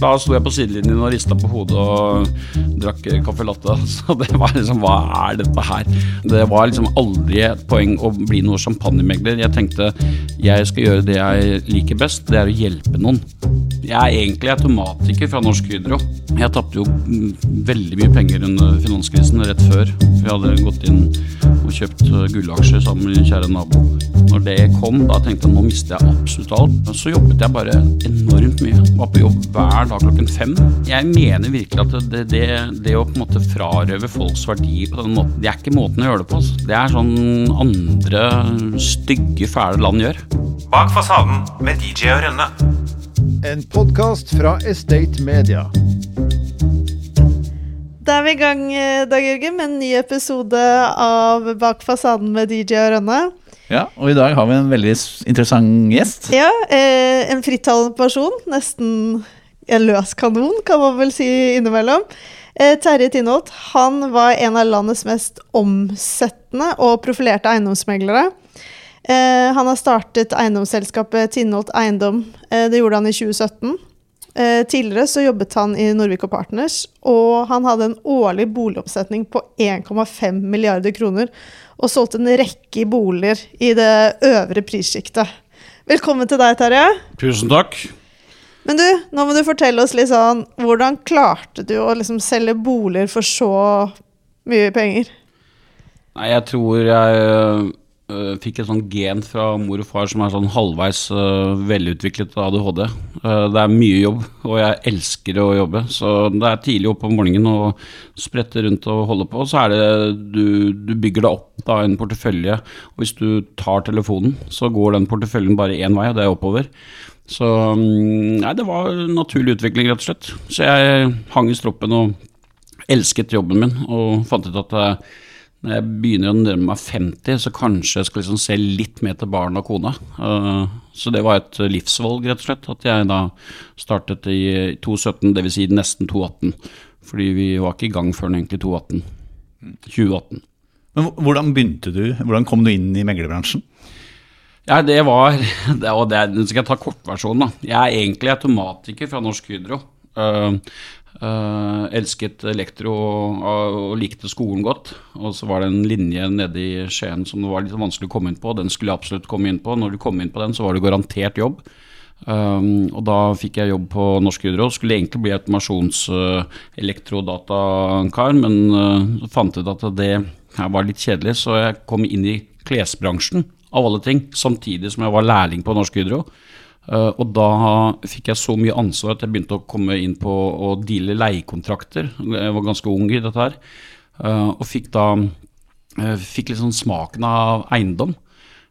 Da sto jeg på sidelinjen og rista på hodet og drakk caffè latte. Så det var liksom Hva er dette her? Det var liksom aldri et poeng å bli noe champagnemegler. Jeg tenkte jeg skal gjøre det jeg liker best, det er å hjelpe noen. Jeg er egentlig automatiker fra Norsk Hydro. Jeg tapte jo veldig mye penger under finanskrisen rett før. Vi hadde gått inn og kjøpt gullaksjer sammen med min kjære nabo. Når det kom, da tenkte jeg nå mister jeg absolutt alt. Så jobbet jeg bare enormt mye. Var på jobb hver dag klokken fem. Jeg mener virkelig at det, det, det å på en måte frarøve folks verdier på den måten, det er ikke måten å gjøre det på. Det er sånn andre stygge, fæle land gjør. Bak fasaden med DJ og Rønne. En podkast fra Estate Media. Da er vi i gang, eh, Dag Jørgen, med en ny episode av Bak fasaden med DJ og Rønne. Ja, og i dag har vi en veldig interessant gjest. Ja, eh, en frittalende person. Nesten en løs kanon, kan man vel si innimellom. Eh, Terje Tinholt han var en av landets mest omsettende og profilerte eiendomsmeglere. Eh, han har startet eiendomsselskapet Tinholt Eiendom. Eh, det gjorde han i 2017. Eh, tidligere så jobbet han i Norvik og Partners, og han hadde en årlig boligomsetning på 1,5 milliarder kroner, og solgte en rekke boliger i det øvre prissjiktet. Velkommen til deg, Terje. Tusen takk. Men du, nå må du fortelle oss litt sånn Hvordan klarte du å liksom selge boliger for så mye penger? Nei, jeg tror jeg øh, fikk et sånn gen fra mor og far som er sånn halvveis uh, velutviklet ADHD. Uh, det er mye jobb, og jeg elsker å jobbe. Så det er tidlig opp om morgenen og sprette rundt og holde på. Så er det du, du bygger deg opp da en portefølje. Og hvis du tar telefonen, så går den porteføljen bare én vei, og det er oppover. Så mm, nei, det var naturlig utvikling, rett og slett. Så jeg hang i stroppen og elsket jobben min, og fant ut at eh, når jeg begynner å nærme meg 50, så kanskje jeg skal liksom se litt mer til barn og kone. Eh, så det var et livsvalg, rett og slett, at jeg da startet i 2017, dvs. Si nesten 2018. Fordi vi var ikke i gang før egentlig 2018. 2018. Men hvordan begynte du? Hvordan kom du inn i meglerbransjen? Ja, det var Og det, skal jeg ta kortversjonen, da. Jeg er egentlig automatiker fra Norsk Hydro. Uh, uh, elsket elektro og, likte skolen godt. Og så var det en linje nede i Skien som det var litt vanskelig å komme inn på. Den skulle jeg absolutt komme inn på. Når du kom inn på den, så var det garantert jobb. Um, og da fikk jeg jobb på Norsk Hydro. Skulle egentlig bli automasjons-elektrodatakar, men uh, fant ut at det her var litt kjedelig, så jeg kom inn i klesbransjen, av alle ting, samtidig som jeg var lærling på Norsk Hydro. Uh, og da fikk jeg så mye ansvar at jeg begynte å komme inn på å deale leiekontrakter. Jeg var ganske ung i dette her. Uh, og fikk da uh, fikk litt sånn smaken av eiendom.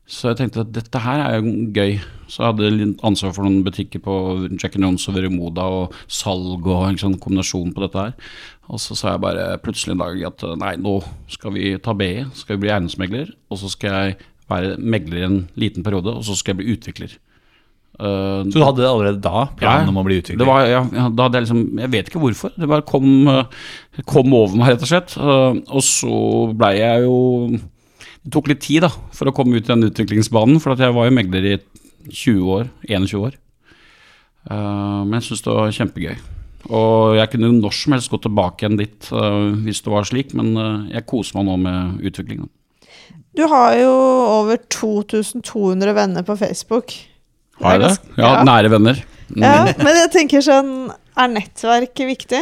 Så jeg tenkte at dette her er jo gøy. Så jeg hadde litt ansvar for noen butikker på Jack and Jones og Veremoda og salg og en sånn kombinasjon på dette her. Og så sa jeg bare plutselig en dag at nei, nå skal vi ta BI, skal vi bli eiendomsmegler. Og så skal jeg være megler i en liten periode, og så skal jeg bli utvikler. Uh, Så du hadde allerede da planen om å bli utvikler? det var, ja, ja, da hadde jeg liksom Jeg vet ikke hvorfor. Det bare kom, eh, kom over meg, rett og slett. Uh, og så blei jeg jo Det tok litt tid da for å komme ut i den utviklingsbanen, for at jeg var jo megler i 20 år. 21 år. Uh, men jeg syns det var kjempegøy. Og jeg kunne når som helst gå tilbake igjen dit hvis det var slik, men jeg koser meg nå med utviklingen. Du har jo over 2200 venner på Facebook. Har jeg det? Ja, Ja, nære venner. Mm. Ja, men jeg tenker sånn Er nettverk viktig?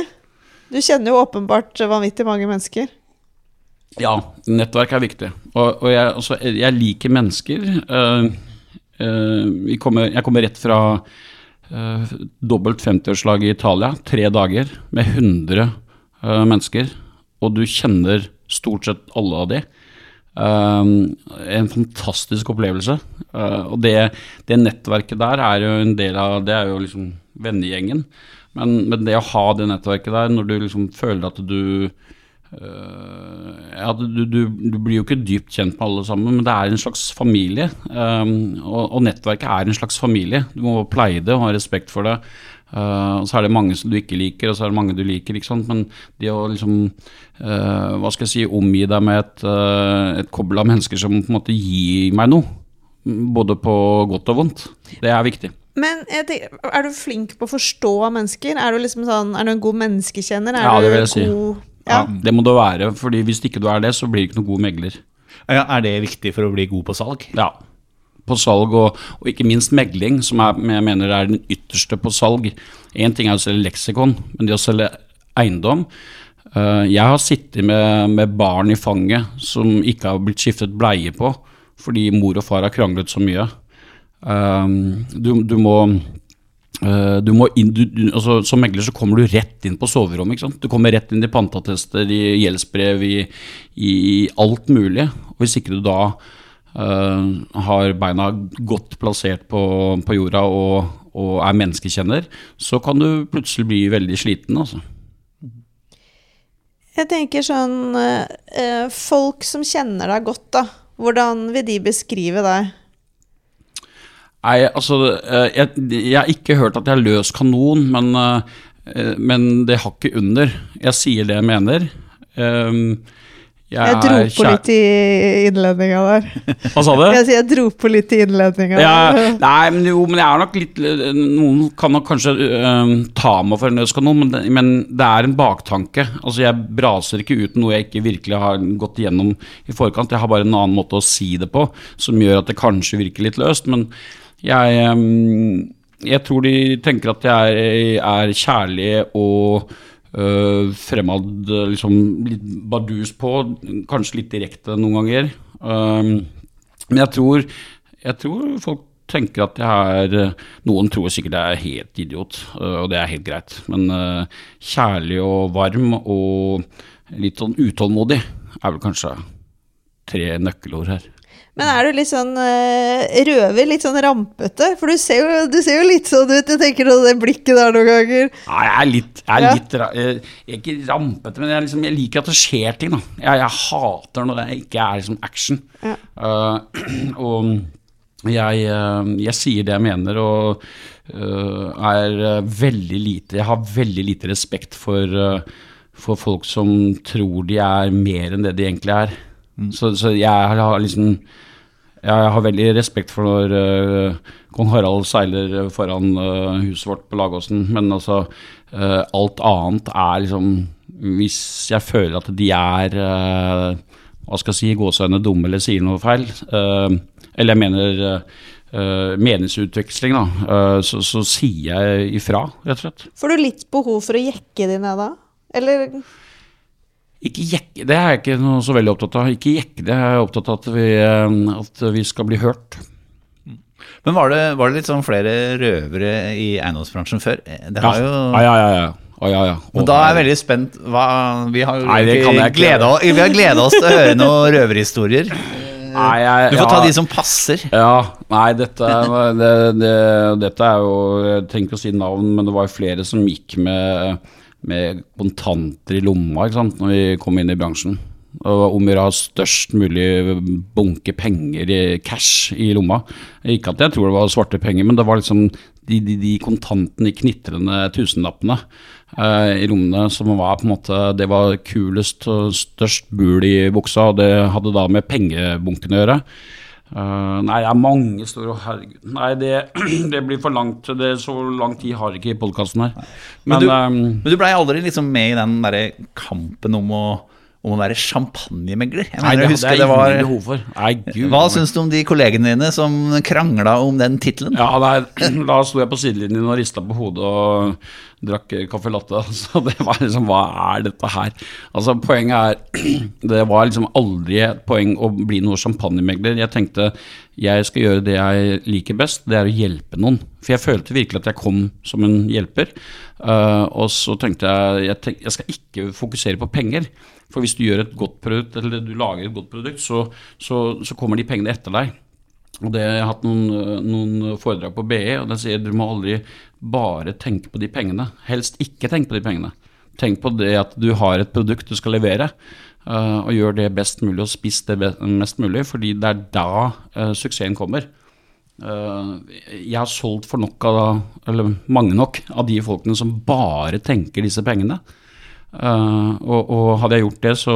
Du kjenner jo åpenbart vanvittig mange mennesker. Ja, nettverk er viktig. Og, og jeg, altså, jeg liker mennesker. Uh, uh, vi kommer, jeg kommer rett fra uh, dobbelt 50-årslag i Italia. Tre dager med 100 eh, mennesker. Og du kjenner stort sett alle av de. Eh, en fantastisk opplevelse. Eh, og det, det nettverket der er jo en del av Det er jo liksom vennegjengen. Men, men det å ha det nettverket der, når du liksom føler at du Eh, ja, du, du, du blir jo ikke dypt kjent med alle sammen, men det er en slags familie. Um, og, og nettverket er en slags familie. Du må pleie det og ha respekt for det. Uh, og så er det mange som du ikke liker, og så er det mange du liker. ikke sant? Men det å liksom uh, Hva skal jeg si Omgi deg med et, uh, et kobbel av mennesker som på en måte gir meg noe, både på godt og vondt, det er viktig. Men jeg tenker, er du flink på å forstå mennesker? Er du liksom sånn, er du en god menneskekjenner? Er Ja, det vil jeg si. god- Ja, Ja. det må du være, fordi hvis ikke du er det, så blir du ikke noen god megler. Ja, er det viktig for å bli god på salg? Ja. På salg og, og ikke minst megling, som er, jeg mener er den ytterste på salg. Én ting er å selge leksikon, men det å selge eiendom eh, Jeg har sittet med, med barn i fanget som ikke har blitt skiftet bleie på fordi mor og far har kranglet så mye. Eh, du, du må Eh, du må inn, du, altså, som megler så kommer du rett inn på soverommet. Ikke sant? Du kommer rett inn i panteattester, i gjeldsbrev, i, i alt mulig. Og hvis ikke du da har beina godt plassert på, på jorda og, og er menneskekjenner, så kan du plutselig bli veldig sliten. Altså. Jeg tenker sånn eh, eh, Folk som kjenner deg godt, da. Hvordan vil de beskrive deg? Nei, altså eh, jeg, jeg har ikke hørt at jeg er løs kanon, men, eh, men det har ikke under. Jeg sier det jeg mener. Um, Jeg dro er på kjære. litt i innledninga der. Hva sa du? Jeg sier jeg dro på litt i innledninga. Ja, nei, men jo, men jeg er nok litt Noen kan nok kanskje uh, ta meg for en nødskanon, men, det- men det er en baktanke. Altså, jeg braser ikke ut noe jeg ikke virkelig har gått igjennom i forkant. Jeg har bare en annen måte å si det på, som gjør at det kanskje virker litt løst. Men jeg, um, jeg tror de tenker at jeg er, er kjærlig og øh, fremad, liksom litt bardus på, kanskje litt direkte noen ganger. Um, men jeg tror, jeg tror folk tenker at jeg er eh, Noen tror sikkert jeg er helt idiot, og det er helt greit. Men kjærlig og varm og litt sånn utålmodig er vel kanskje tre nøkkelord her. Men er du litt sånn eh, røver, litt sånn rampete? For du ser jo, du ser jo litt sånn ut. Jeg tenker på det blikket der noen ganger. Nei, jeg er litt, jeg er Ja. litt ra- Jeg er ikke rampete, men jeg, liksom, jeg liker at det skjer ting. Da. Jeg, jeg hater når det ikke er liksom action. Ja. Uh, og jeg, eh, jeg sier det jeg mener, og uh, er eh, veldig lite Jeg har veldig lite respekt for, uh, for folk som tror de er mer enn det de egentlig er. Så, så jeg har liksom jeg har veldig respekt for når uh, kong Harald seiler foran uh, huset vårt på Lagåsen, men altså uh, alt annet er liksom Hvis jeg føler at de er hva skal jeg si, gåseøyne dumme eller sier noe feil, eh, eller jeg mener eh, meningsutveksling, da, eh, så, så sier jeg ifra, rett og slett. Får du litt behov for å jekke de ned da? Eller Ikke jekke, det er jeg ikke noe så veldig opptatt av. Ikke jekke det, jeg er opptatt av at vi, eh, at vi skal bli hørt. Men var det, var det litt sånn flere røvere i eiendomsbransjen før? Det har jo Ja, ja, ja. ja. Å, ja, ja. Men da er jeg veldig spent. Hva, vi har jeg gleda, vi har gleda oss til å høre noen røverhistorier. Nei, jeg, Du får ta ja. de som passer. Ja, nei, dette, det, det, dette er jo Jeg trenger ikke å si navn, men det var jo flere som gikk med, med kontanter i lomma ikke sant, når vi kom inn i bransjen. Og om å ha størst mulig bunke penger i cash i lomma. Ikke at jeg tror det var svarte penger, men det var liksom de, de, de kontantene, de knitrende tusenlappene eh, i lommene som var på en måte Det var kulest og størst bul i buksa, og det hadde da med pengebunken å gjøre. Eh, nei, det er mange store Herregud. Nei, det, det blir for langt. Det, så lang tid har ikke podkasten her. Men Men, du- um, Men du blei aldri liksom med i den derre kampen om å, om å være champagnemegler? Jeg nei, mener det å hadde jeg det var behov for. Nei, gud. Hva syns du om de kollegene dine som krangla om den tittelen? Ja, nei, da sto jeg på sidelinjen og rista på hodet og drakk caffè latte. Så det var liksom Hva er dette her? Altså, poenget er Det var liksom aldri et poeng å bli noe champagnemegler. Jeg tenkte jeg skal gjøre det jeg liker best, det er å hjelpe noen. For jeg følte virkelig at jeg kom som en hjelper. Uh, og så tenkte jeg jeg, tenk, jeg skal ikke fokusere på penger. For hvis du gjør et godt produkt, eller du lager et godt produkt, så, så, så kommer de pengene etter deg. Og det, Jeg har hatt noen, øh, noen foredrag på BE, og den sier du må aldri bare tenke på de pengene. Helst ikke tenke på de pengene. Tenk på det at du har et produkt du skal levere, øh, og gjør det best mulig og spiss det mest mulig, fordi det er da øh, suksessen kommer. Jeg har solgt for nok av, eller mange nok, av de folkene som bare tenker disse pengene. Øh, og, og hadde jeg gjort det, så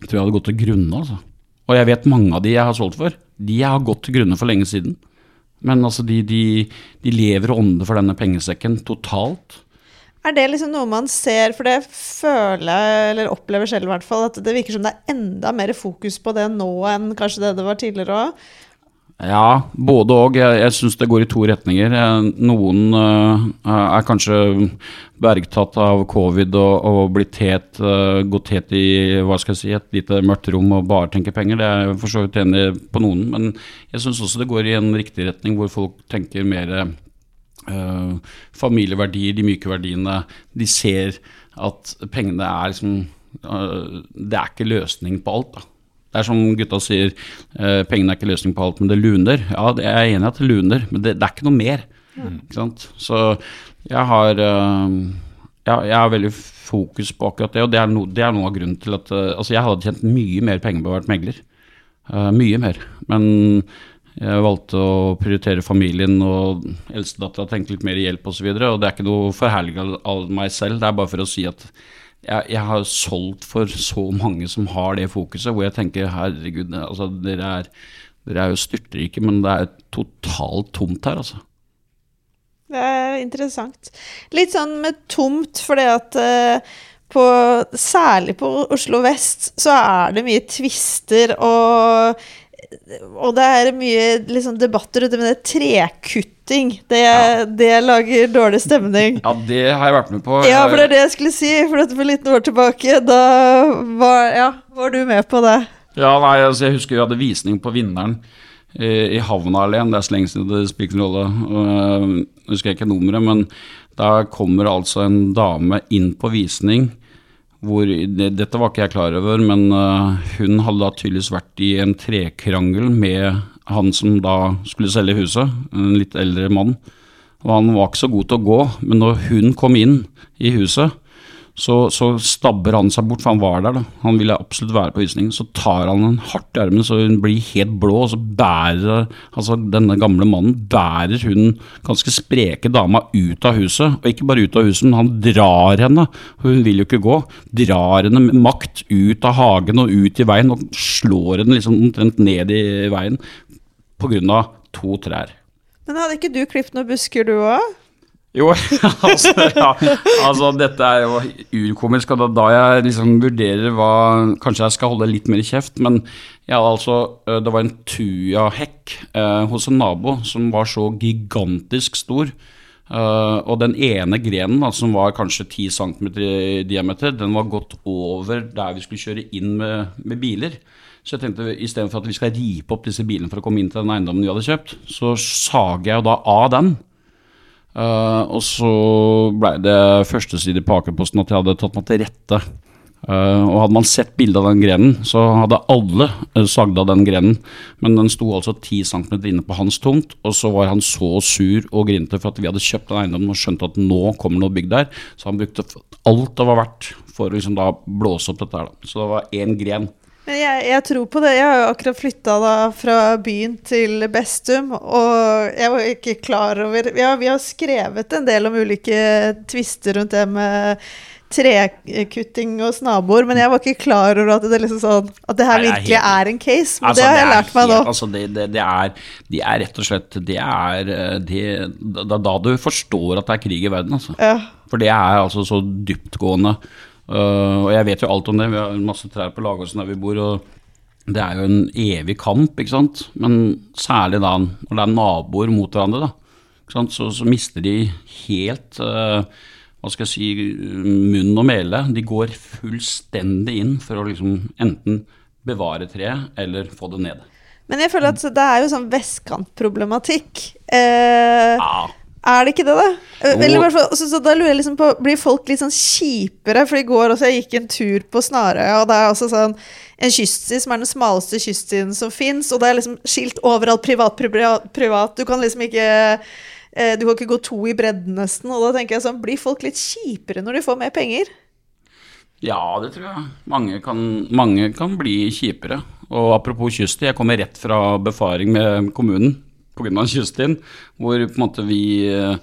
tror jeg hadde gått til grunne. Altså. Og jeg vet mange av de jeg har solgt for, de jeg har gått til grunne for lenge siden. Men altså, de, de, de lever og ånder for denne pengesekken totalt. Er det liksom noe man ser, for det føler eller opplever selv i hvert fall, at det virker som det er enda mer fokus på det nå enn kanskje det det var tidligere òg? Ja, både og. Jeg, jeg syns det går i to retninger. Eh, Noen uh, er kanskje bergtatt av covid og, og blitt het, uh, gått het i hva skal jeg si, et lite mørkt rom og bare tenker penger. Det er jeg for så vidt enig på noen, men jeg syns også det går i en riktig retning, hvor folk tenker mer uh, familieverdier, de myke verdiene. De ser at pengene er liksom Det er ikke løsning på alt, da. Det er som gutta sier, eh, pengene er ikke løsning på alt, men det luner. Ja, jeg er enig i at det luner, men det, det er ikke noe mer. Ikke sant? Så jeg har eh, ja, jeg har veldig fokus på akkurat det, og det er, no, det er noe av grunnen til at eh, Altså, jeg hadde tjent mye mer penger på å være megler. Eh, mye mer. Men jeg valgte å prioritere familien, og eldstedattera trengte litt mer hjelp osv. Og, så videre, og det er ikke noe forherligelse av meg selv, det er bare for å si at jeg, jeg, har solgt for så mange som har det fokuset, hvor jeg tenker herregud, altså, dere, er, dere er jo styrtrike, men det er totalt tomt her, altså. Det er interessant. Litt sånn med tomt, fordi at uh, på, særlig på Oslo vest så er det mye tvister og og det er mye liksom, debatter det med det trekutting. Det, Ja. det lager dårlig stemning. Ja, det har jeg vært med på. Ja, for det er det jeg skulle si. For dette for 19 år tilbake, da var, ja, var du med på det. Ja, nei, altså jeg husker vi hadde visning på Vinneren i, havna alene. Det er så lenge siden det spilte noen rolle. Jeg husker ikke nummeret, men da kommer altså en dame inn på visning. Hvor, det, dette var ikke jeg klar over, men øh, hun hadde da tydeligvis vært i en trekrangel med han som da skulle selge huset, en litt eldre mann. Og han var ikke så god til å gå, men når hun kom inn i huset, så, så stabber han seg bort, for han var der. da. Han ville absolutt være på visning. Så tar han henne hardt i armen så hun blir helt blå, og så bærer altså denne gamle mannen bærer hun ganske spreke dama ut av huset. Og ikke bare ut av huset, men han drar henne, for hun vil jo ikke gå. Drar henne med makt ut av hagen og ut i veien, og slår henne liksom omtrent ned i veien pga. to trær. Men hadde ikke du klippet noen busker, du òg? Jo, altså, ja, altså dette er jo urkomisk, og da, jeg liksom vurderer hva Kanskje jeg skal holde litt mer i kjeft, men jeg altså øh, Det var en tujahekk eh, hos en nabo som var så gigantisk stor. eh, og den ene grenen, da, som var kanskje 10 cm i diameter, den var gått over der vi skulle kjøre inn med, med biler. Så jeg tenkte istedenfor at vi skal ripe opp disse bilene for å komme inn til den eiendommen vi hadde kjøpt, så sager jeg jo da av den. Uh, og så ble det førsteside på Akerposten at jeg hadde tatt meg til rette. Uh, og hadde man sett bilde av den grenen, så hadde alle uh, sagd av den grenen. Men den sto altså 10 cm inne på hans tomt, og så var han så sur og grinte for at vi hadde kjøpt den eiendommen og skjønte at nå kommer noe bygg der. Så han brukte alt det var verdt for å liksom blåse opp dette her. Da. Så det var én gren. Jeg, jeg tror på det. Jeg har jo akkurat flytta fra byen til Bestum, og jeg var ikke klar over ja, Vi har skrevet en del om ulike tvister rundt det med trekutting hos naboer, men jeg var ikke klar over at det, liksom sånn, at det her Nei, virkelig er helt- er en case. Men Altså, det har jeg lært meg nå. Altså, det, det, det, er, det er rett og slett Det er eh, det, da, da du forstår at det er krig i verden, altså. Ja. For det er altså så dyptgående. Uh, og jeg vet jo alt om det. Vi har masse trær på Lagåsen der vi bor. og det er jo en evig kamp, ikke sant. Men særlig da når det er naboer mot hverandre, da. Så, så mister de helt uh, hva skal jeg si, munn og mæle. De går fullstendig inn for å liksom enten bevare treet eller få det ned. Men jeg føler at det er jo sånn vestkantproblematikk. Eh, Ja, Er det ikke det, da? Eller i så, så da lurer jeg liksom på Blir folk litt sånn kjipere? For i går også, jeg gikk en tur på Snarøya, og det er også sånn en kyststi som er den smaleste kystsiden som fins, og det er liksom skilt overalt privat, privat, privat. Du kan liksom ikke eh, Du kan ikke gå to i bredden, nesten. Og da tenker jeg sånn Blir folk litt kjipere når de får mer penger? Ja, det tror jeg. Mange kan, mange kan bli kjipere. Og apropos kysten, jeg kommer rett fra befaring med kommunen pga. kyststien, hvor på en måte vi, eh,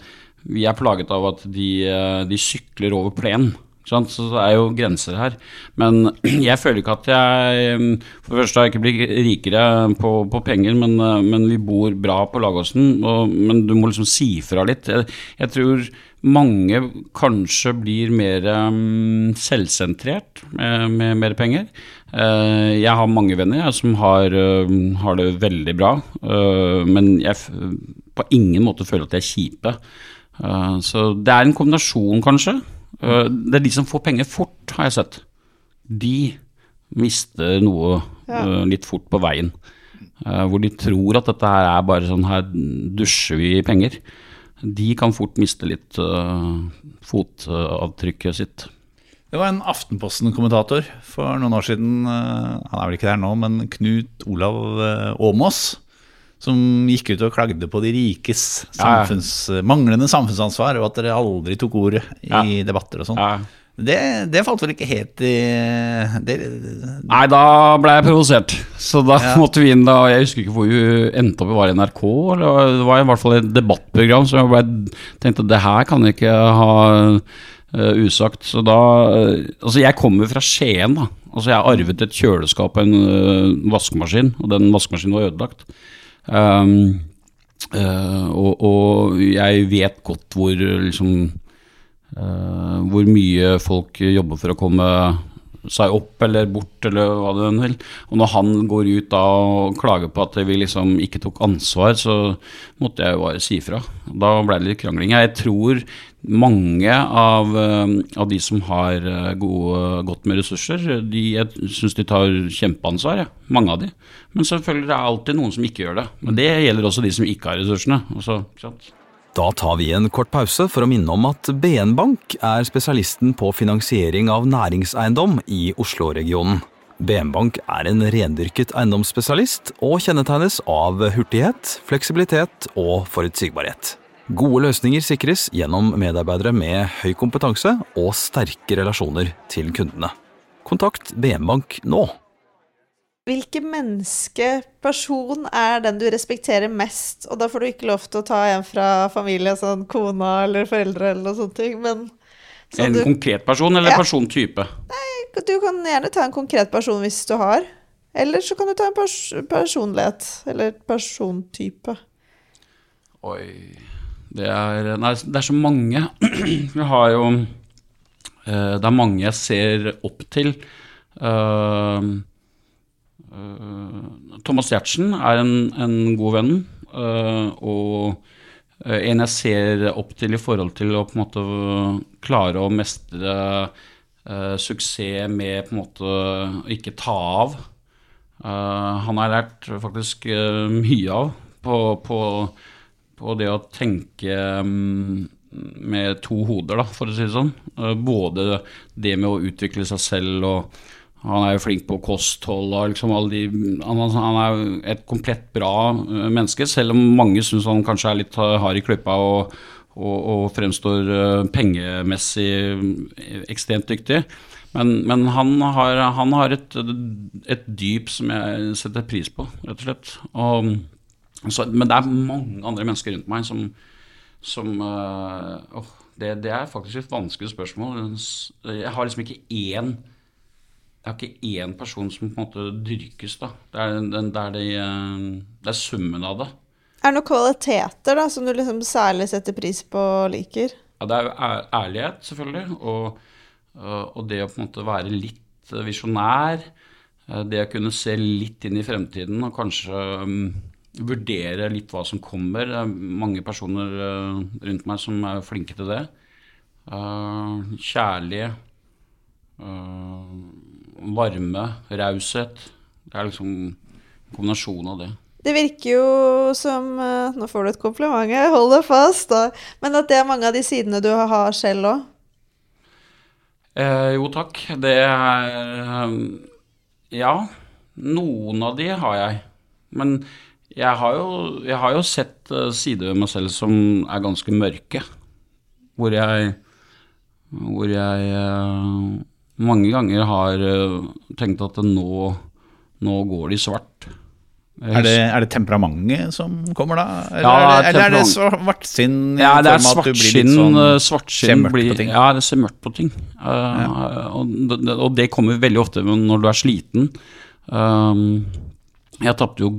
vi er plaget av at de, eh, de sykler over plen. Så det er jo grenser her. Men jeg føler ikke at jeg For det første har jeg ikke blitt rikere på, på penger, men, eh, men vi bor bra på Lagåsen. Men du må liksom si fra litt. Jeg, jeg tror mange kanskje blir mer um, selvsentrert med, med mer penger. Uh, jeg har mange venner jeg, som har, uh, har det veldig bra, uh, men jeg på ingen måte føler at de er kjipe. Eh, så det er en kombinasjon, kanskje. Eh, det er de som får penger fort, har jeg sett. De mister noe Ja. eh, litt fort på veien. Eh, hvor de tror at dette her er bare sånn her dusjer vi i penger. De kan fort miste litt fotavtrykket sitt. Det var en Aftenposten-kommentator for noen år siden, han er vel ikke der nå, men Knut Olav Åmås, som gikk ut og klagde på de rikes Ja, ja. manglende samfunnsansvar, og at dere aldri tok ordet i Ja. debatter og sånn. Det, det falt vel ikke helt i det, Nei, da ble jeg provosert. Så da måtte vi inn da Jeg husker ikke hvor vi endte opp i, var det NRK? Eller det var i hvert fall et debattprogram som jeg bare tenkte det her kan jeg ikke ha uh, usagt. Så da eh, Altså, jeg kommer fra Skien, da. Altså, jeg har arvet et kjøleskap og en uh, vaskemaskin, og den vaskemaskinen var ødelagt. Um, uh, og, og jeg vet godt hvor liksom uh, hvor mye folk jobber for å komme seg opp eller bort, eller hva det vil. Og når han går ut da og klager på at vi liksom ikke tok ansvar, så måtte jeg jo bare si ifra. Da ble det litt krangling. Jeg tror mange av, eh, av de som har eh, gode, godt med ressurser, de, jeg syns de tar kjempeansvar. Ja. Mange av de. Men selvfølgelig det er alltid noen som ikke gjør det. Men det gjelder også de som ikke har ressursene. Også? Da tar vi en kort pause for å minne om at BN Bank er spesialisten på finansiering av næringseiendom i Oslo-regionen. BN Bank er en rendyrket eiendomsspesialist og kjennetegnes av hurtighet, fleksibilitet og forutsigbarhet. Gode løsninger sikres gjennom medarbeidere med høy kompetanse og sterke relasjoner til kundene. Kontakt BM Bank nå. Hvilke menneske, person, er den du respekterer mest? Og da får du ikke lov til å ta en fra familie, sånn kona eller foreldre eller noe sånt, men sånn En du, konkret person eller Ja. persontype? Nei, du kan gjerne ta en konkret person hvis du har. Eller så kan du ta en pers personlighet, eller persontype. Oi Det er, nei, det er så mange. Jeg har jo eh, Det er mange jeg ser opp til. Eh, eh, Thomas Giertsen er en, en god venn, og en jeg ser opp til i forhold til å på en måte klare å mestre suksess med på en måte å ikke ta av. Han har jeg lært faktisk mye av på, på, på det å tenke mm, med to hoder, da, for å si det sånn. Eh, både det med å utvikle seg selv og han er jo flink på kosthold og liksom alle de Han, er jo et komplett bra eh, menneske, selv om mange syns han kanskje er litt hard i klypa og, og, og fremstår eh, pengemessig eh, ekstremt dyktig. Men, men han har, han har et, et dyp som jeg setter pris på, rett og slett. Og, så, men det er mange andre mennesker rundt meg som, som øh, åh, det, det er faktisk et vanskelig spørsmål. Jeg har liksom ikke én jeg har ikke én person som på en måte dyrkes, da. Det er, den, det er, det, øh, det er summen av det. Er det noen kvaliteter da, som du liksom særlig setter pris på og liker? Ja, det er jo ærlighet, selvfølgelig, og, øh, og det å på en måte være litt visjonær. Det å kunne se litt inn i fremtiden og kanskje mm, vurdere litt hva som kommer. Det er mange personer øh, rundt meg som er flinke til det. Uh, kjærlig, øh, varme, raushet. Det er liksom en kombinasjon av det. Det virker jo som eh, Nå får du et kompliment, jeg holder fast, da. Men at det er mange av de sidene du har selv òg. Eh, jo takk, det er eh, Ja, noen av de har jeg. Men jeg har jo, jeg har jo sett eh, sider ved meg selv som er ganske mørke. Hvor jeg Hvor jeg eh, mange ganger har eh, tenkt at nå, nå går de svart. Er det, er det temperamentet som kommer da? Eller, Ja, er, det, eller er det svartsinn? Ja, det er svartskinn. sånn- svartsinn blir? Ja, det ser mørkt på ting. Eh, og, det, og det kommer veldig ofte når du er sliten. Um, jeg tapte jo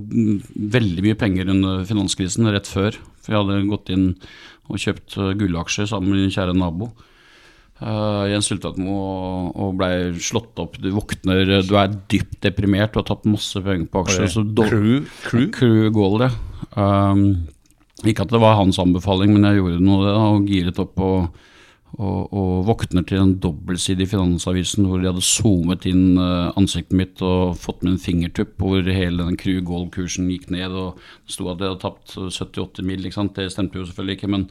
veldig mye penger under finanskrisen rett før. For jeg hadde gått inn og kjøpt eh, gullaksjer sammen med min kjære nabo. Uh, Jens Sultatmo og, og blei slått opp. Du våkner, du er dypt deprimert, du har tapt masse penger på aksjer. så do- Crew? Crew? Crew goal, ja. Um, ikke at det var hans anbefaling, men jeg gjorde noe og giret opp og, og, og våkner til en dobbeltside i Finansavisen hvor de hadde zoomet inn eh, ansiktet mitt og fått med en fingertupp hvor hele den Crew goal-kursen gikk ned, og det sto at jeg hadde tapt 78 mil. ikke sant? Det stemte jo selvfølgelig ikke, men,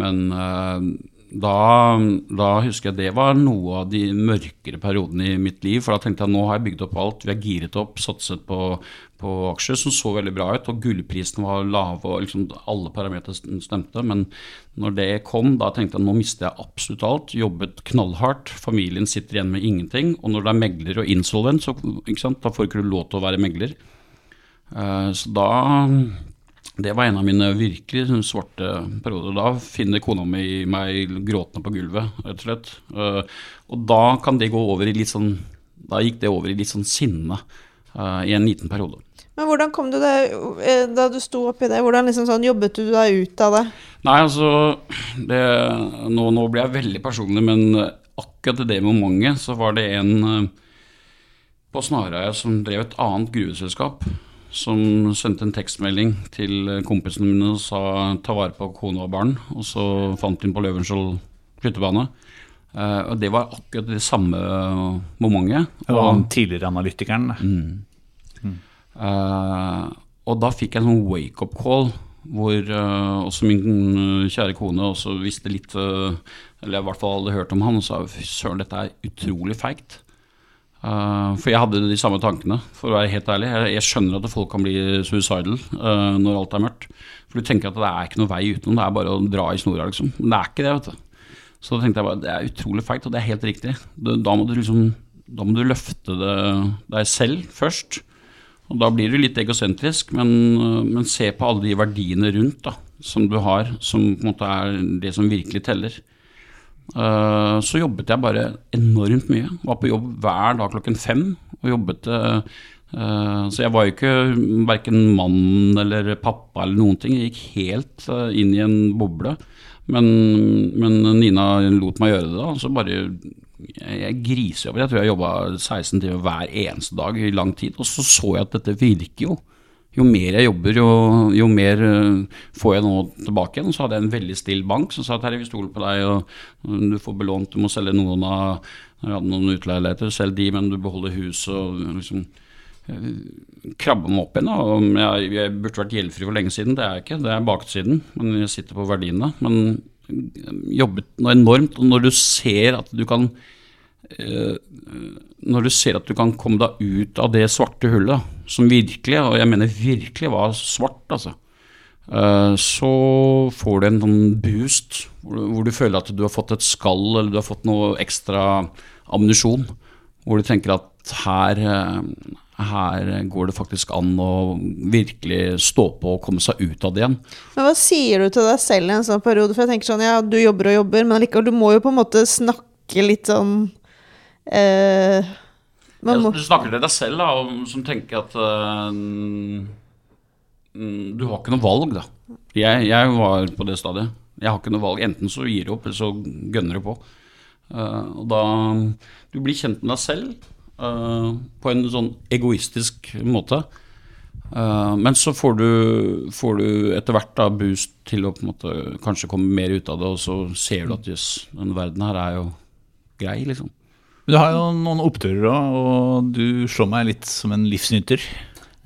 men eh, da, da husker jeg det var noe av de mørkere periodene i mitt liv. For da tenkte jeg nå har jeg bygd opp alt. Vi har giret opp, satset på, på aksjer som så veldig bra ut. Og gullprisen var lave, og liksom alle parametere stemte. Men når det kom, da tenkte jeg nå mister jeg absolutt alt. Jobbet knallhardt. Familien sitter igjen med ingenting. Og når du er megler og insolvent, så ikke da får ikke du lov til å være megler. Eh, Så da Det var en av mine virkelig sånn svarte perioder. Da finner kona mi meg gråtende på gulvet, rett og slett. Eh, Og da kan det gå over i litt sånn Da gikk det over i litt sånn sinne eh, i en liten periode. Men hvordan kom du deg eh, da du sto oppi det? Hvordan liksom sånn jobbet du deg ut av det? Nei, altså det, nå, nå blir jeg veldig personlig, men akkurat i det momentet så var det en på Snarøya som drev et annet gruveselskap, som sendte en tekstmelding til kompisene mine og sa ta vare på kone og barn, og så fant hun på Løvenskiold flyttebane. Uh, og det var akkurat det samme momentet. Det var han tidligere analytikeren. Eh, og da fikk jeg en sånn wake-up call, hvor uh, også min eh, kjære kone også visste litt eh, Eller i hvert fall hadde hørt om han og sa fy søren, dette er utrolig feigt. Eh, for jeg hadde de samme tankene, for å være helt ærlig. Jeg, jeg skjønner at folk kan bli suicidal uh, når alt er mørkt. For du tenker at det er ikke noe vei utenom, det er bare å dra i snora, liksom. Men det er ikke det, vet du. Så da tenkte jeg bare det er utrolig feigt, og det er helt riktig. Da, da må liksom Da må du løfte det deg selv først. Og da blir du litt egosentrisk, men, men se på alle de verdiene rundt da, som du har, som på en måte er det som virkelig teller. Eh, så jobbet jeg bare enormt mye. Var på jobb hver dag klokken fem og jobbet eh, eh, Så jeg var jo ikke verken mann eller pappa eller noen ting. Jeg gikk helt inn i en boble. Men, men Nina lot meg gjøre det, da. Så bare jeg, jeg grisejobber. Jeg tror jeg jobba 16 timer hver eneste dag i lang tid. Og så så jeg at dette virker jo. Jo mer jeg jobber, jo, jo mer eh, får jeg nå tilbake igjen. Så hadde jeg en veldig still bank som sa at herre, vi stoler på deg, og du får belånt, du må selge noen av Jeg hadde noen utleieligheter, selg de, men du beholder huset og liksom eh, krabbe meg opp igjen. da, Jeg, jeg burde vært gjeldfri for lenge siden, det er jeg ikke. Det er baksiden, men jeg sitter på verdiene. Men eh, jobbet noe enormt. Og når du ser at du kan Når du ser at du kan komme deg ut av det svarte hullet, som virkelig, og jeg mener virkelig var svart, altså, eh, så får du en sånn boost hvor du, føler at du har fått et skall, eller du har fått noe ekstra ammunisjon. Hvor du tenker at her, eh, her går det faktisk an å virkelig stå på og komme seg ut av det igjen. Men hva sier du til deg selv i en sånn periode? For jeg tenker sånn, ja, du jobber og jobber, men du må jo på en måte snakke litt sånn eh, må, Du snakker til deg selv da, og, som tenker at mm, du har ikke noe valg, da. Jeg, jeg var på det stadiet. Jeg har ikke noe valg. Enten så gir du opp, eller så gønner du på. Uh, og da Du blir kjent med deg selv uh, på en sånn egoistisk måte. Men så får du, får du etter hvert da boost til å på en måte kanskje komme mer ut av det, og så ser du at jøss, denne verden her er jo grei, liksom. Du har jo noen oppturer òg, og du slår meg litt som en livsnyter.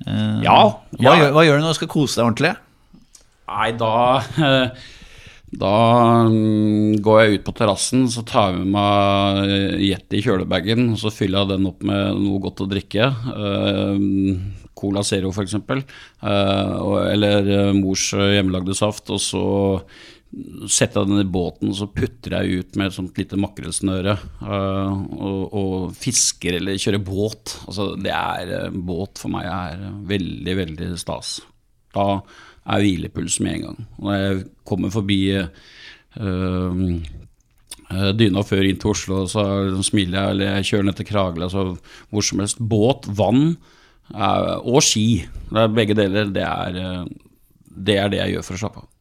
Eh, Ja, Hva, ja. Gjør, hva gjør du når du skal kose deg ordentlig? Nei, da Da mm, går jeg ut på terrassen, så tar jeg med meg Yeti i kjølebagen, og så fyller jeg den opp med noe godt å drikke. Eh, Cola Zero, f.eks. Eh, eller eh, mors hjemmelagde saft. Og så setter jeg den i båten, og så putter jeg ut med et sånt lite makrellsnøre øh, og, og fisker eller kjører båt. Altså, det er øh, Båt for meg er veldig, veldig stas. Da er hvilepuls med en gang. Når jeg kommer forbi øh, dyna før inn til Oslo, så smiler jeg, eller jeg kjører ned til Kragerø, altså hvor som helst. Båt, vann og ski. Det er begge deler. Det er, det er det jeg gjør for å slappe av.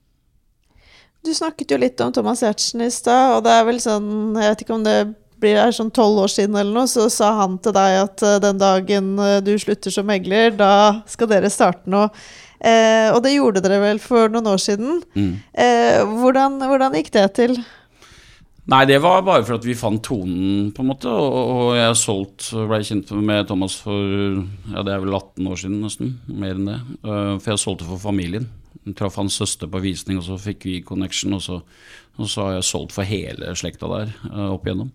Du snakket jo litt om Thomas Giertsen i stad, og det er vel sånn Jeg vet ikke om det blir er sånn tolv år siden eller noe, så sa han til deg at eh, den dagen eh, du slutter som megler, da skal dere starte noe. Eh, og det gjorde dere vel for noen år siden. Eh, hvordan, hvordan gikk det til? Nei, det var bare for at vi fant tonen, på en måte. Og, og jeg solgt, ble kjent med Thomas for ja, det er vel 18 år siden nesten. Mer enn det. Uh, for jeg solgte for familien. Traff hans søster på visning, og så fikk vi connection. Og så, og så har jeg solgt for hele slekta der uh, opp igjennom.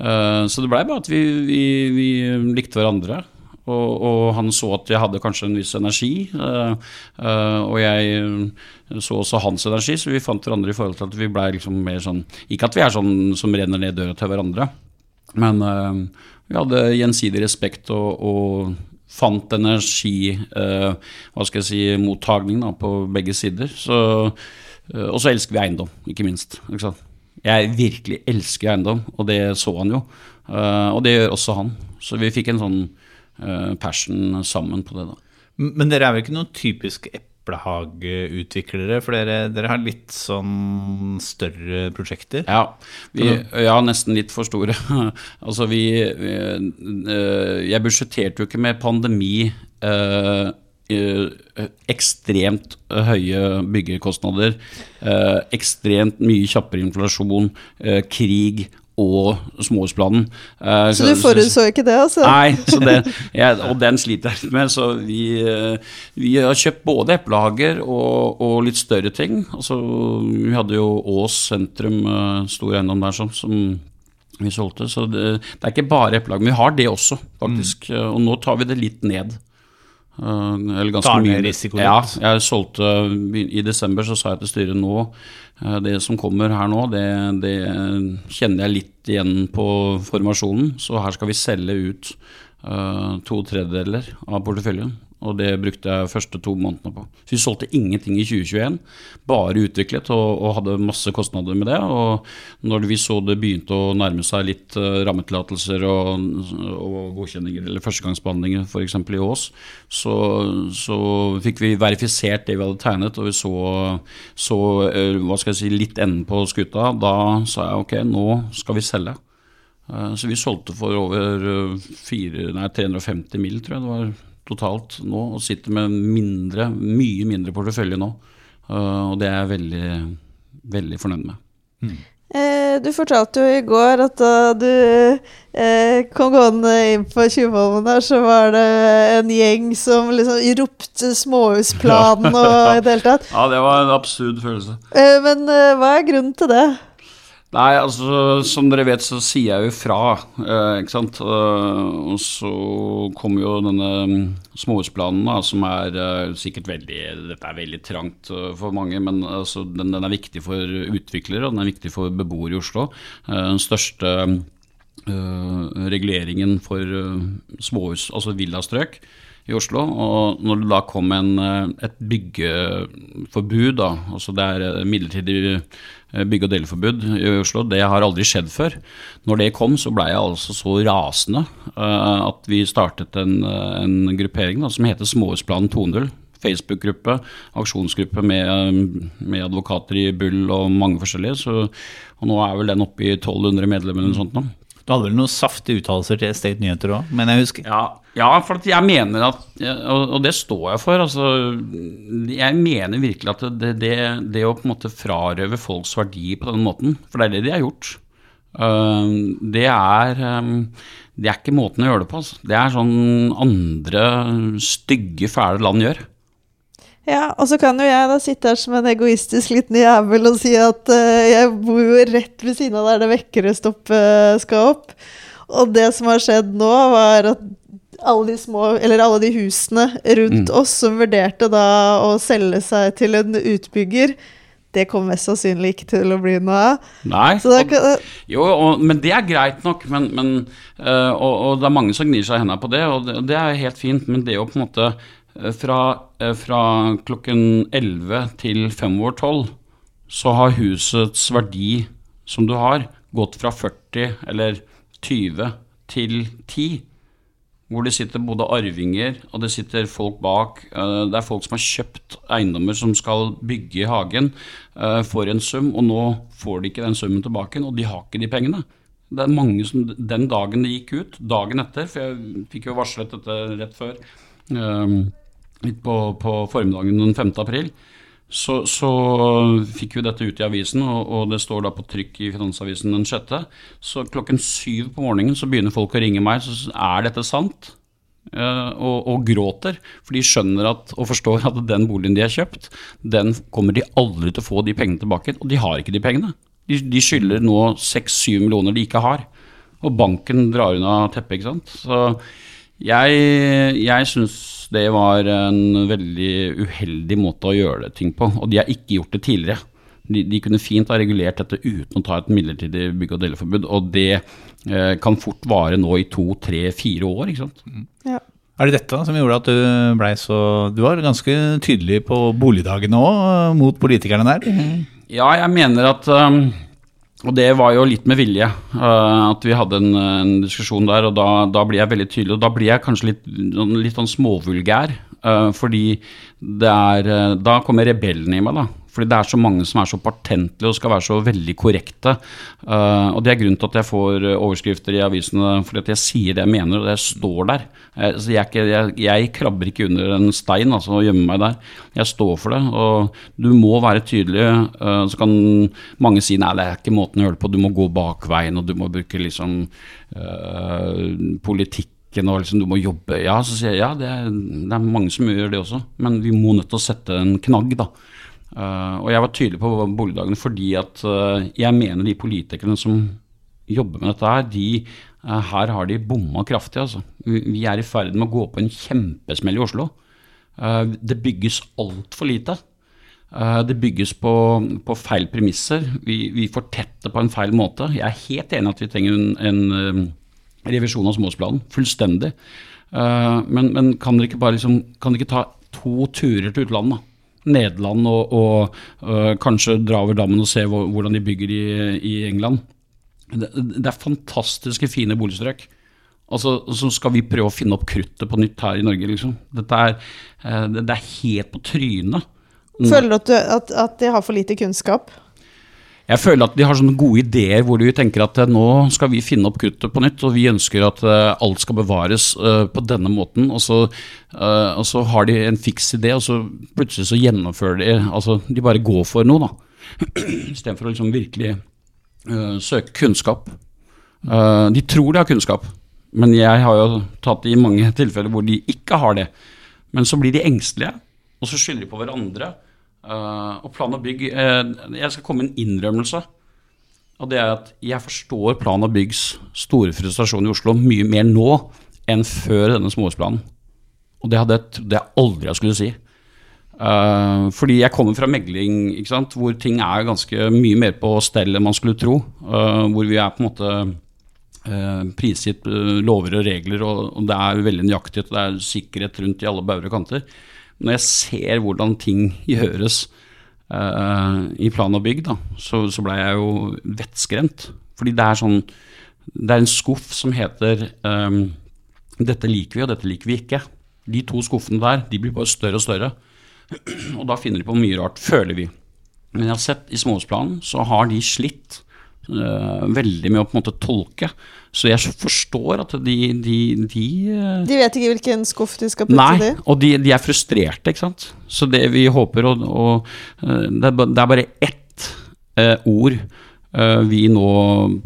Uh, så det blei bare at vi, vi, vi likte hverandre. Og, og, han så at jeg hadde kanskje en viss energi, uh, uh, og jeg så også hans energi, så vi fant hverandre i forhold til at vi blei liksom mer sånn Ikke at vi er sånn som renner ned døra til hverandre, men uh, vi hadde gjensidig respekt og, og fant energi, hva skal jeg si, mottagning da, på begge sider. Så, og så elsker vi eiendom, ikke minst. Ikke? Jeg virkelig elsker eiendom, og det så han jo. og det gjør også han. Så vi fikk en sånn passion sammen på det. da. Men dere er vel ikke noen typisk eplehageutviklere, for dere, dere, har litt sånn større prosjekter? Ja, vi, ja nesten litt for store. altså vi, vi Jeg budsjetterte jo ikke med pandemi. Eh, ekstremt høye byggekostnader, eh, ekstremt mye kjappere inflasjon, eh, krig og småhusplanen. Uh, så du forutså ikke det, altså? Nei, det, jeg, og den sliter jeg litt med. Så vi, vi har kjøpt både eplehager og, og, litt større ting. Altså, vi hadde jo Ås sentrum, stor eiendom der sånn, som vi solgte. Så det, det er ikke bare eplehager, men vi har det også, faktisk. Mm. Og nå tar vi det litt ned. Uh, eller ganske mye. Ja, jeg solgte I desember så sa jeg til styret nå uh, Det som kommer her nå, det, det, kjenner jeg litt igjen på formasjonen. Så her skal vi selge ut uh, to tredjedeler av porteføljen. Og det brukte jeg første to månedene på. Så vi solgte ingenting i 2021. Bare utviklet og, og hadde masse kostnader med det. Og når vi så det begynte å nærme seg litt uh, rammetillatelser og, og, godkjenninger, eller førstegangsbehandlinger f.eks. i Ås, så, så, fikk vi verifisert det vi hadde tegnet, og vi så, så uh, hva skal jeg si, litt enden på skuta. Da sa jeg ok, nå skal vi selge. Uh, så vi solgte for over 4, nei, 350 mill., tror jeg det var totalt nå, og sitter med mindre, mye mindre portefølje nå. Uh, og det er jeg veldig, veldig fornøyd med. Mm. Eh, du fortalte jo i går at da du eh, kom gående inn på Tjuvholmen der, så var det en gjeng som liksom ropte småhusplanen og i det hele tatt. Ja, det var en absurd følelse. Eh, men eh, hva er grunnen til det? Nei, altså som dere vet så sier jeg jo fra, eh, ikke sant. Uh, og så kommer jo denne mm, småhusplanen da, som er eh, sikkert veldig Dette er veldig trangt uh, for mange, men altså, den, den, er viktig for utviklere og den er viktig for beboere i Oslo. den største reguleringen for småhus, altså villastrøk i Oslo. Og når det da kom en, et byggeforbud, da, altså det er midlertidig Eh, bygge- og deleforbud i Oslo. Det har aldri skjedd før. Når det kom, så blei jeg altså så rasende at vi startet en, eh, en gruppering da, som heter Småhusplanen 2.0. Facebook-gruppe, aksjonsgruppe med, med, advokater i Bull og mange forskjellige. Så, og nå er vel den oppe i 1200 medlemmer eller noe sånt nå. Du hadde vel noen saftige uttalelser til State Nyheter òg, men jeg husker. Ja, ja, for jeg mener at, og det står jeg for, altså Jeg mener virkelig at det, det, det å på en måte frarøve folks verdi på den måten, for det er det de har gjort, det er det er ikke måten å gjøre det på. Altså. Det er sånn andre stygge, fæle land gjør. Ja, og så kan jo jeg da sitte her som en egoistisk liten jævel og si at uh, jeg bor jo rett ved siden av der det vekkerstoppet skal opp. Og det som har skjedd nå, var at alle de små, eller alle de husene rundt mm. oss som vurderte da å selge seg til en utbygger, det kommer mest sannsynlig ikke til å bli noe av. Nei, og, jo, og, men det er greit nok. Men, men, eh, og, og det er mange som gnir seg i hendene på det, og det, det er helt fint. Men det å på en måte fra, eh, fra klokken 11 til 5 over 12, så har husets verdi som du har, gått fra 40 eller 20 til 10. Hvor det sitter både arvinger og det sitter folk bak. Eh, Det er folk som har kjøpt eiendommer som skal bygge i hagen eh, for en sum, og nå får de ikke den summen tilbake, og de har ikke de pengene. Det er mange som Den dagen det gikk ut, dagen etter, for jeg fikk jo varslet dette rett før, eh, litt på, på formiddagen den 5. april, så, så fikk vi dette ut i avisen, og, og det står da på trykk i Finansavisen den 6. Så klokken syv på morgenen så begynner folk å ringe meg, så er dette sant? Eh, og, og gråter, for de skjønner at, og forstår at den boligen de har kjøpt, den kommer de aldri til å få de pengene tilbake, og de har ikke de pengene. De, de skylder nå 6-7 millioner de ikke har, og banken drar unna teppet, ikke sant. Så jeg, jeg syns det var en veldig uheldig måte å gjøre det ting på, og de har ikke gjort det tidligere. De, de kunne fint ha regulert dette uten å ta et midlertidig bygg- og deleforbud, og det eh, kan fort vare nå i to, tre, fire år. ikke sant? ja. Er det dette som gjorde at du blei så Du var ganske tydelig på boligdagene òg, mot politikerne der. Ja, jeg mener at um, Og det var jo litt med vilje uh, at vi hadde en, en diskusjon der, og da, da blir jeg veldig tydelig. Og da blir jeg kanskje litt, sånn- litt sånn småvulgær, uh, fordi det er Da kommer rebellen i meg, da. Fordi det er så mange som er så patentlige og skal være så veldig korrekte. Uh, og det er grunnen til at jeg får uh, overskrifter i avisene, fordi at jeg sier det jeg mener, og det står der. Uh, så jeg, ikke, jeg, jeg krabber ikke under en stein altså, og gjemmer meg der. Jeg står for det, og du må være tydelig. Uh, så kan mange si nei, det er ikke måten å gjøre det på, du må gå bakveien, og du må bruke liksom politikken og liksom, du må jobbe. Ja, så sier jeg ja, det er, det er mange som gjør det også, men vi må nødt til å sette en knagg, da. Uh, og jeg var tydelig på boligdagene fordi at uh, jeg mener de politikerne som jobber med dette her, de, uh, her har de bomma kraftig. Altså. Vi, er i ferd med å gå på en kjempesmell i Oslo. Det bygges altfor lite. Det bygges på, på feil premisser. Vi, vi fortetter på en feil måte. Jeg er helt enig at vi trenger en, en um, revisjon av småhusplanen. Fullstendig. Men, men kan dere ikke bare liksom, kan dere ikke ta to turer til utlandet? da? Nederland og, og øh, kanskje dra over dammen og se hvordan de bygger i, i England. Det, det er fantastiske fine boligstrøk. Altså, så skal vi prøve å finne opp kruttet på nytt her i Norge, liksom. Dette er, eh, det, det er helt på trynet. Føler du at, du at, at de har for lite kunnskap? Jeg føler at de har sånne gode ideer hvor de tenker at eh, nå skal vi finne opp kruttet på nytt, og vi ønsker at eh, alt skal bevares eh, på denne måten. Og så, og så har de en fiks idé, og så plutselig så gjennomfører de Altså, de bare går for noe, da. Istedenfor å liksom virkelig uh, søke kunnskap. Uh, de tror de har kunnskap, men jeg har jo tatt det i mange tilfeller hvor de ikke har det. Men så blir de engstelige, og så skylder de på hverandre. Eh, og plan og bygg uh, Jeg skal komme med en innrømmelse. Og det er at jeg forstår plan og byggs store frustrasjon i Oslo mye mer nå enn før denne småhusplanen. Og det hadde jeg trodde jeg aldri skulle si. Uh, fordi jeg kommer fra megling, sant? hvor ting er ganske mye mer på stell enn man skulle tro. Eh, hvor vi er på en måte eh, prisgitt eh, lover og regler, og, og det er veldig nøyaktig, og det er sikkerhet rundt i alle bauger og kanter. Når jeg ser hvordan ting gjøres uh, i plan og bygg, da, så, så ble jeg jo vettskremt. Fordi det er sånn Det er en skuff som heter um, 'Dette liker vi, og dette liker vi ikke'. De to skuffene der de blir bare større og større. Og da finner de på mye rart, føler vi. Men jeg har sett i småhusplanen, så har de slitt veldig med å på en måte tolke. Så jeg forstår at de, de, de eh, De vet ikke hvilken skuff de skal putte Nei, det i. og de, de er frustrerte, ikke sant. Så det vi håper, å, å eh, det, er, bare ett eh, ord eh, vi nå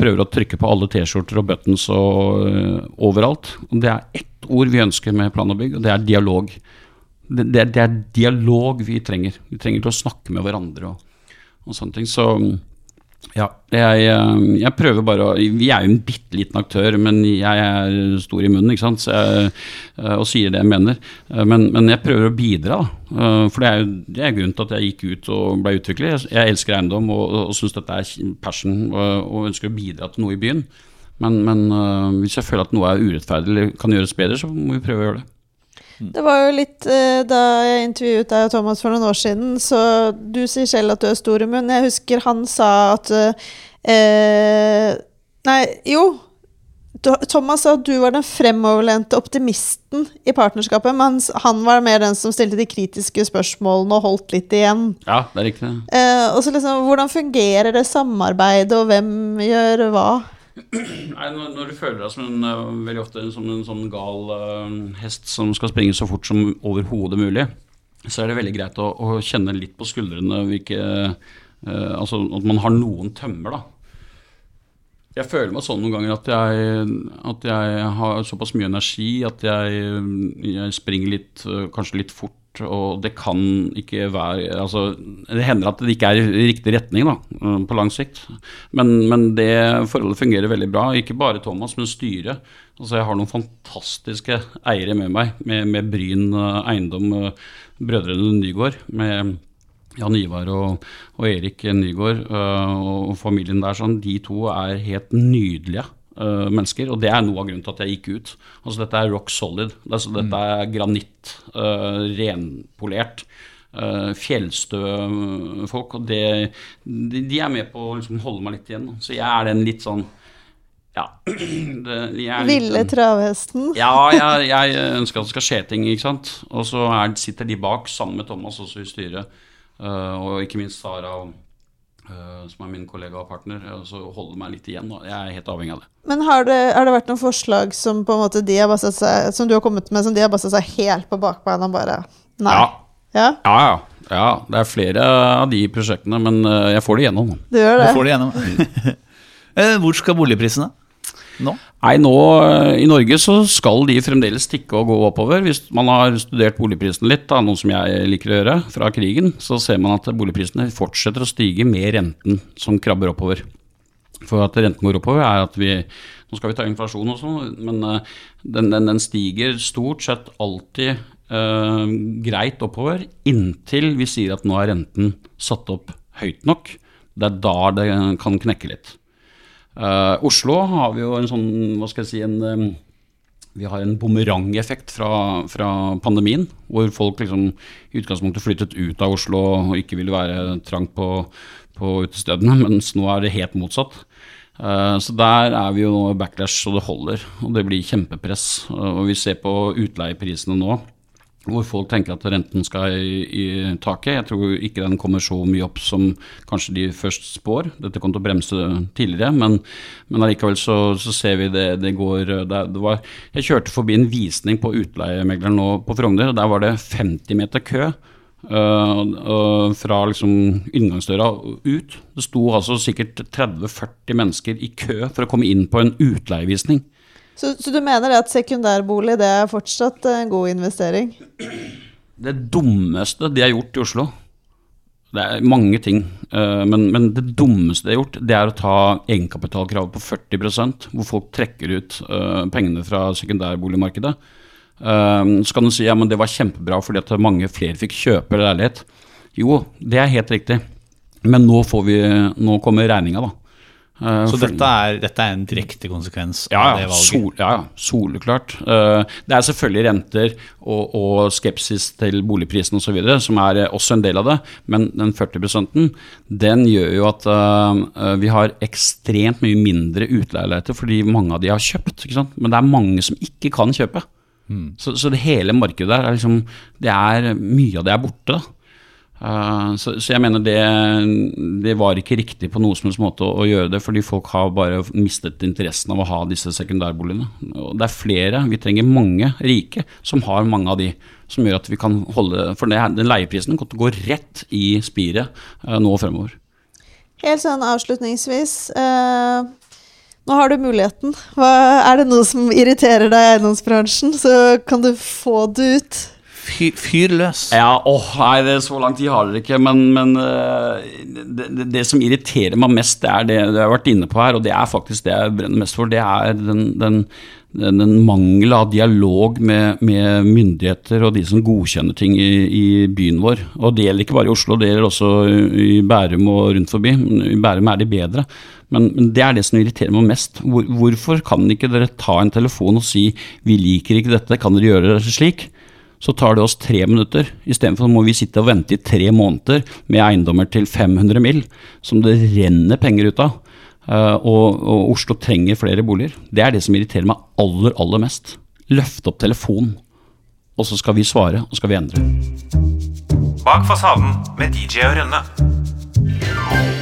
prøver å trykke på alle T-skjorter og buttons og eh, overalt. Og det er ett ord vi ønsker med plan og bygg, og det er dialog. Det, det, det er dialog vi trenger. Vi trenger til å snakke med hverandre og, og sånne ting. Så Ja, jeg, eh, jeg prøver bare å Vi er jo en bitte liten aktør, men jeg er stor i munnen, ikke sant, jeg, eh, og sier det jeg mener. Eh, Men, men jeg prøver å bidra, da. For det er jo det er grunnen til at jeg gikk ut og ble utvikler. Jeg, jeg elsker eiendom og, og, syns dette er passion og, og ønsker å bidra til noe i byen. Men, men hvis jeg føler at noe er urettferdig eller kan gjøres bedre, så må vi prøve å gjøre det. Det var jo litt eh, Da jeg intervjuet deg og Thomas for noen år siden, så du sier selv at du er stor i munnen. Jeg husker han sa at eh, Nei, jo. Thomas sa at du var den fremoverlente optimisten i partnerskapet, mens han var mer den som stilte de kritiske spørsmålene og holdt litt igjen. Ja, det er riktig. Eh, og så liksom, Hvordan fungerer det samarbeidet, og hvem gjør hva? Nei, når, du føler deg som en, øh, veldig ofte som en sånn gal uh, hest som skal springe så fort som overhodet mulig, så er det veldig greit å, å kjenne litt på skuldrene hvilke uh, Altså at man har noen tømmer, da. Jeg føler meg sånn noen ganger at jeg, at jeg har såpass mye energi at jeg, jeg springer litt, kanskje litt fort. Og det kan ikke være altså, Det hender at det ikke er i riktig retning da, øh, på lang sikt. Men, men det forholdet fungerer veldig bra. Ikke bare Thomas, men styret. Altså, jeg har noen fantastiske eiere med meg, med, med Bryn øh, Eiendom, øh, brødrene Nygård. med Jan Ivar og, og Erik Nygaard øh, og familien der, sånn, de to er helt nydelige øh, mennesker. Og det er noe av grunnen til at jeg gikk ut. Altså Dette er rock solid. Altså, dette er granitt. uh, renpolert. Uh, Fjellstø-folk. Og det, de, de er med på å liksom, holde meg litt igjen. da. Så jeg er den litt sånn Ja. Det, jeg Ville den- travhesten? ja, jeg, jeg ønsker at det skal skje ting, ikke sant. Og så er, sitter de bak sammen med Thomas også i styret. uh, og ikke minst Sara, og, eh, som er min kollega og partner. Og så holder meg litt igjen. Jeg er helt avhengig av det. Men har det, har det vært noen forslag som på en måte de har seg, som du har kommet med, som de har basert seg helt på bakbeina bare Nei. Ja. Ja, Ja, ja. ja, det er flere av de prosjektene, men eh, jeg får det gjennom. du gjør det. Du får det gjennom? Eh, Hvor skal boligprisene nå? Nei, nå eh, i Norge så skal de fremdeles tikke og gå oppover. Hvis man har studert boligprisene litt, da, noe som jeg liker å gjøre, fra krigen, så ser man at boligprisene fortsetter å stige med renten som krabber oppover. For at renten går oppover er at vi Nå skal vi ta inflasjon og sånn, men eh, den, den, den stiger stort sett alltid eh, greit oppover inntil vi sier at nå er renten satt opp høyt nok. Det er da det kan knekke litt. Eh, Oslo har vi jo en sånn, hva skal jeg si, en um, vi har en bumerangeffekt fra, fra pandemien, hvor folk liksom i utgangspunktet flyttet ut av Oslo og ikke ville være trangt på, på utestedene, mens nå er det helt motsatt. Uh, Så der er vi jo nå backlash så det holder, og det blir kjempepress. Uh, Og vi ser på utleieprisene nå, hvor folk tenker at renten skal i, i taket. Jeg tror ikke den kommer så mye opp som kanskje de først spår. Dette kom til å bremse tidligere, men, men allikevel så, så ser vi det, det går det, det var, Jeg kjørte forbi en visning på utleiemegleren nå på Frogner, og der var det 50 meter kø. Uh, fra liksom inngangsdøra ut. Det sto altså sikkert 30-40 mennesker i kø for å komme inn på en utleievisning. Så, så du mener at sekundærbolig det er fortsatt en god investering? Det dummeste de har gjort i Oslo Det er mange ting, eh, men, men det dummeste de har gjort, det er å ta egenkapitalkravet på 40% hvor folk trekker ut eh, pengene fra sekundærboligmarkedet. Eh, så kan du si ja, det var kjempebra fordi at mange flere fikk kjøpe leilighet. Jo, det er helt riktig, men nå, vi, nå kommer regninga, da. Eh, Så dette er, dette er en direkte konsekvens ja, av det valget? sol, ja, soleklart. Eh, det er selvfølgelig renter og, og skepsis til boligprisen osv. som er eh, også en del av det, men den 40 den gjør jo at vi har ekstremt mye mindre utleieleiligheter fordi mange av de har kjøpt. Ikke sant? Men det er mange som ikke kan kjøpe. Så, så det hele markedet der er liksom det er, Mye av det er borte. da. Eh, så, så jeg mener det, det var ikke riktig på noen som helst måte å, å gjøre det, fordi folk har bare mistet interessen av å ha disse sekundærboligene. Og det er flere, vi trenger mange rike som har mange av de, som gjør at vi kan holde For det, den leieprisen kommer til å gå rett i spiret eh, nå fremover. Helt sånn avslutningsvis eh, Nå har du muligheten. Hva, er det noe som irriterer deg i eiendomsbransjen, så kan du få det ut. Fyr, løs. Ja, åh, nei, det, er så lang tid har dere ikke. Men, men øh, det, det, det som irriterer meg mest, det er det jeg har vært inne på her, og det er faktisk det jeg brenner mest for. Det er den, den, den mangel av dialog med, med myndigheter og de som godkjenner ting i, i byen vår. Og det gjelder ikke bare i Oslo, det gjelder også i Bærum og rundt forbi. I Bærum er de bedre. Men, men det er det som irriterer meg mest. Hvor, hvorfor kan ikke dere ta en telefon og si 'vi liker ikke dette, kan dere gjøre det slik'? Så tar det oss tre minutter. Istedenfor må vi sitte og vente i tre måneder med eiendommer til 500 mill., som det renner penger ut av. Uh, og, og, Oslo trenger flere boliger. Det er det som irriterer meg aller, aller mest. Løft opp telefonen, og så skal vi svare, og skal vi endre. Bak fasaden med DJ og Rønne.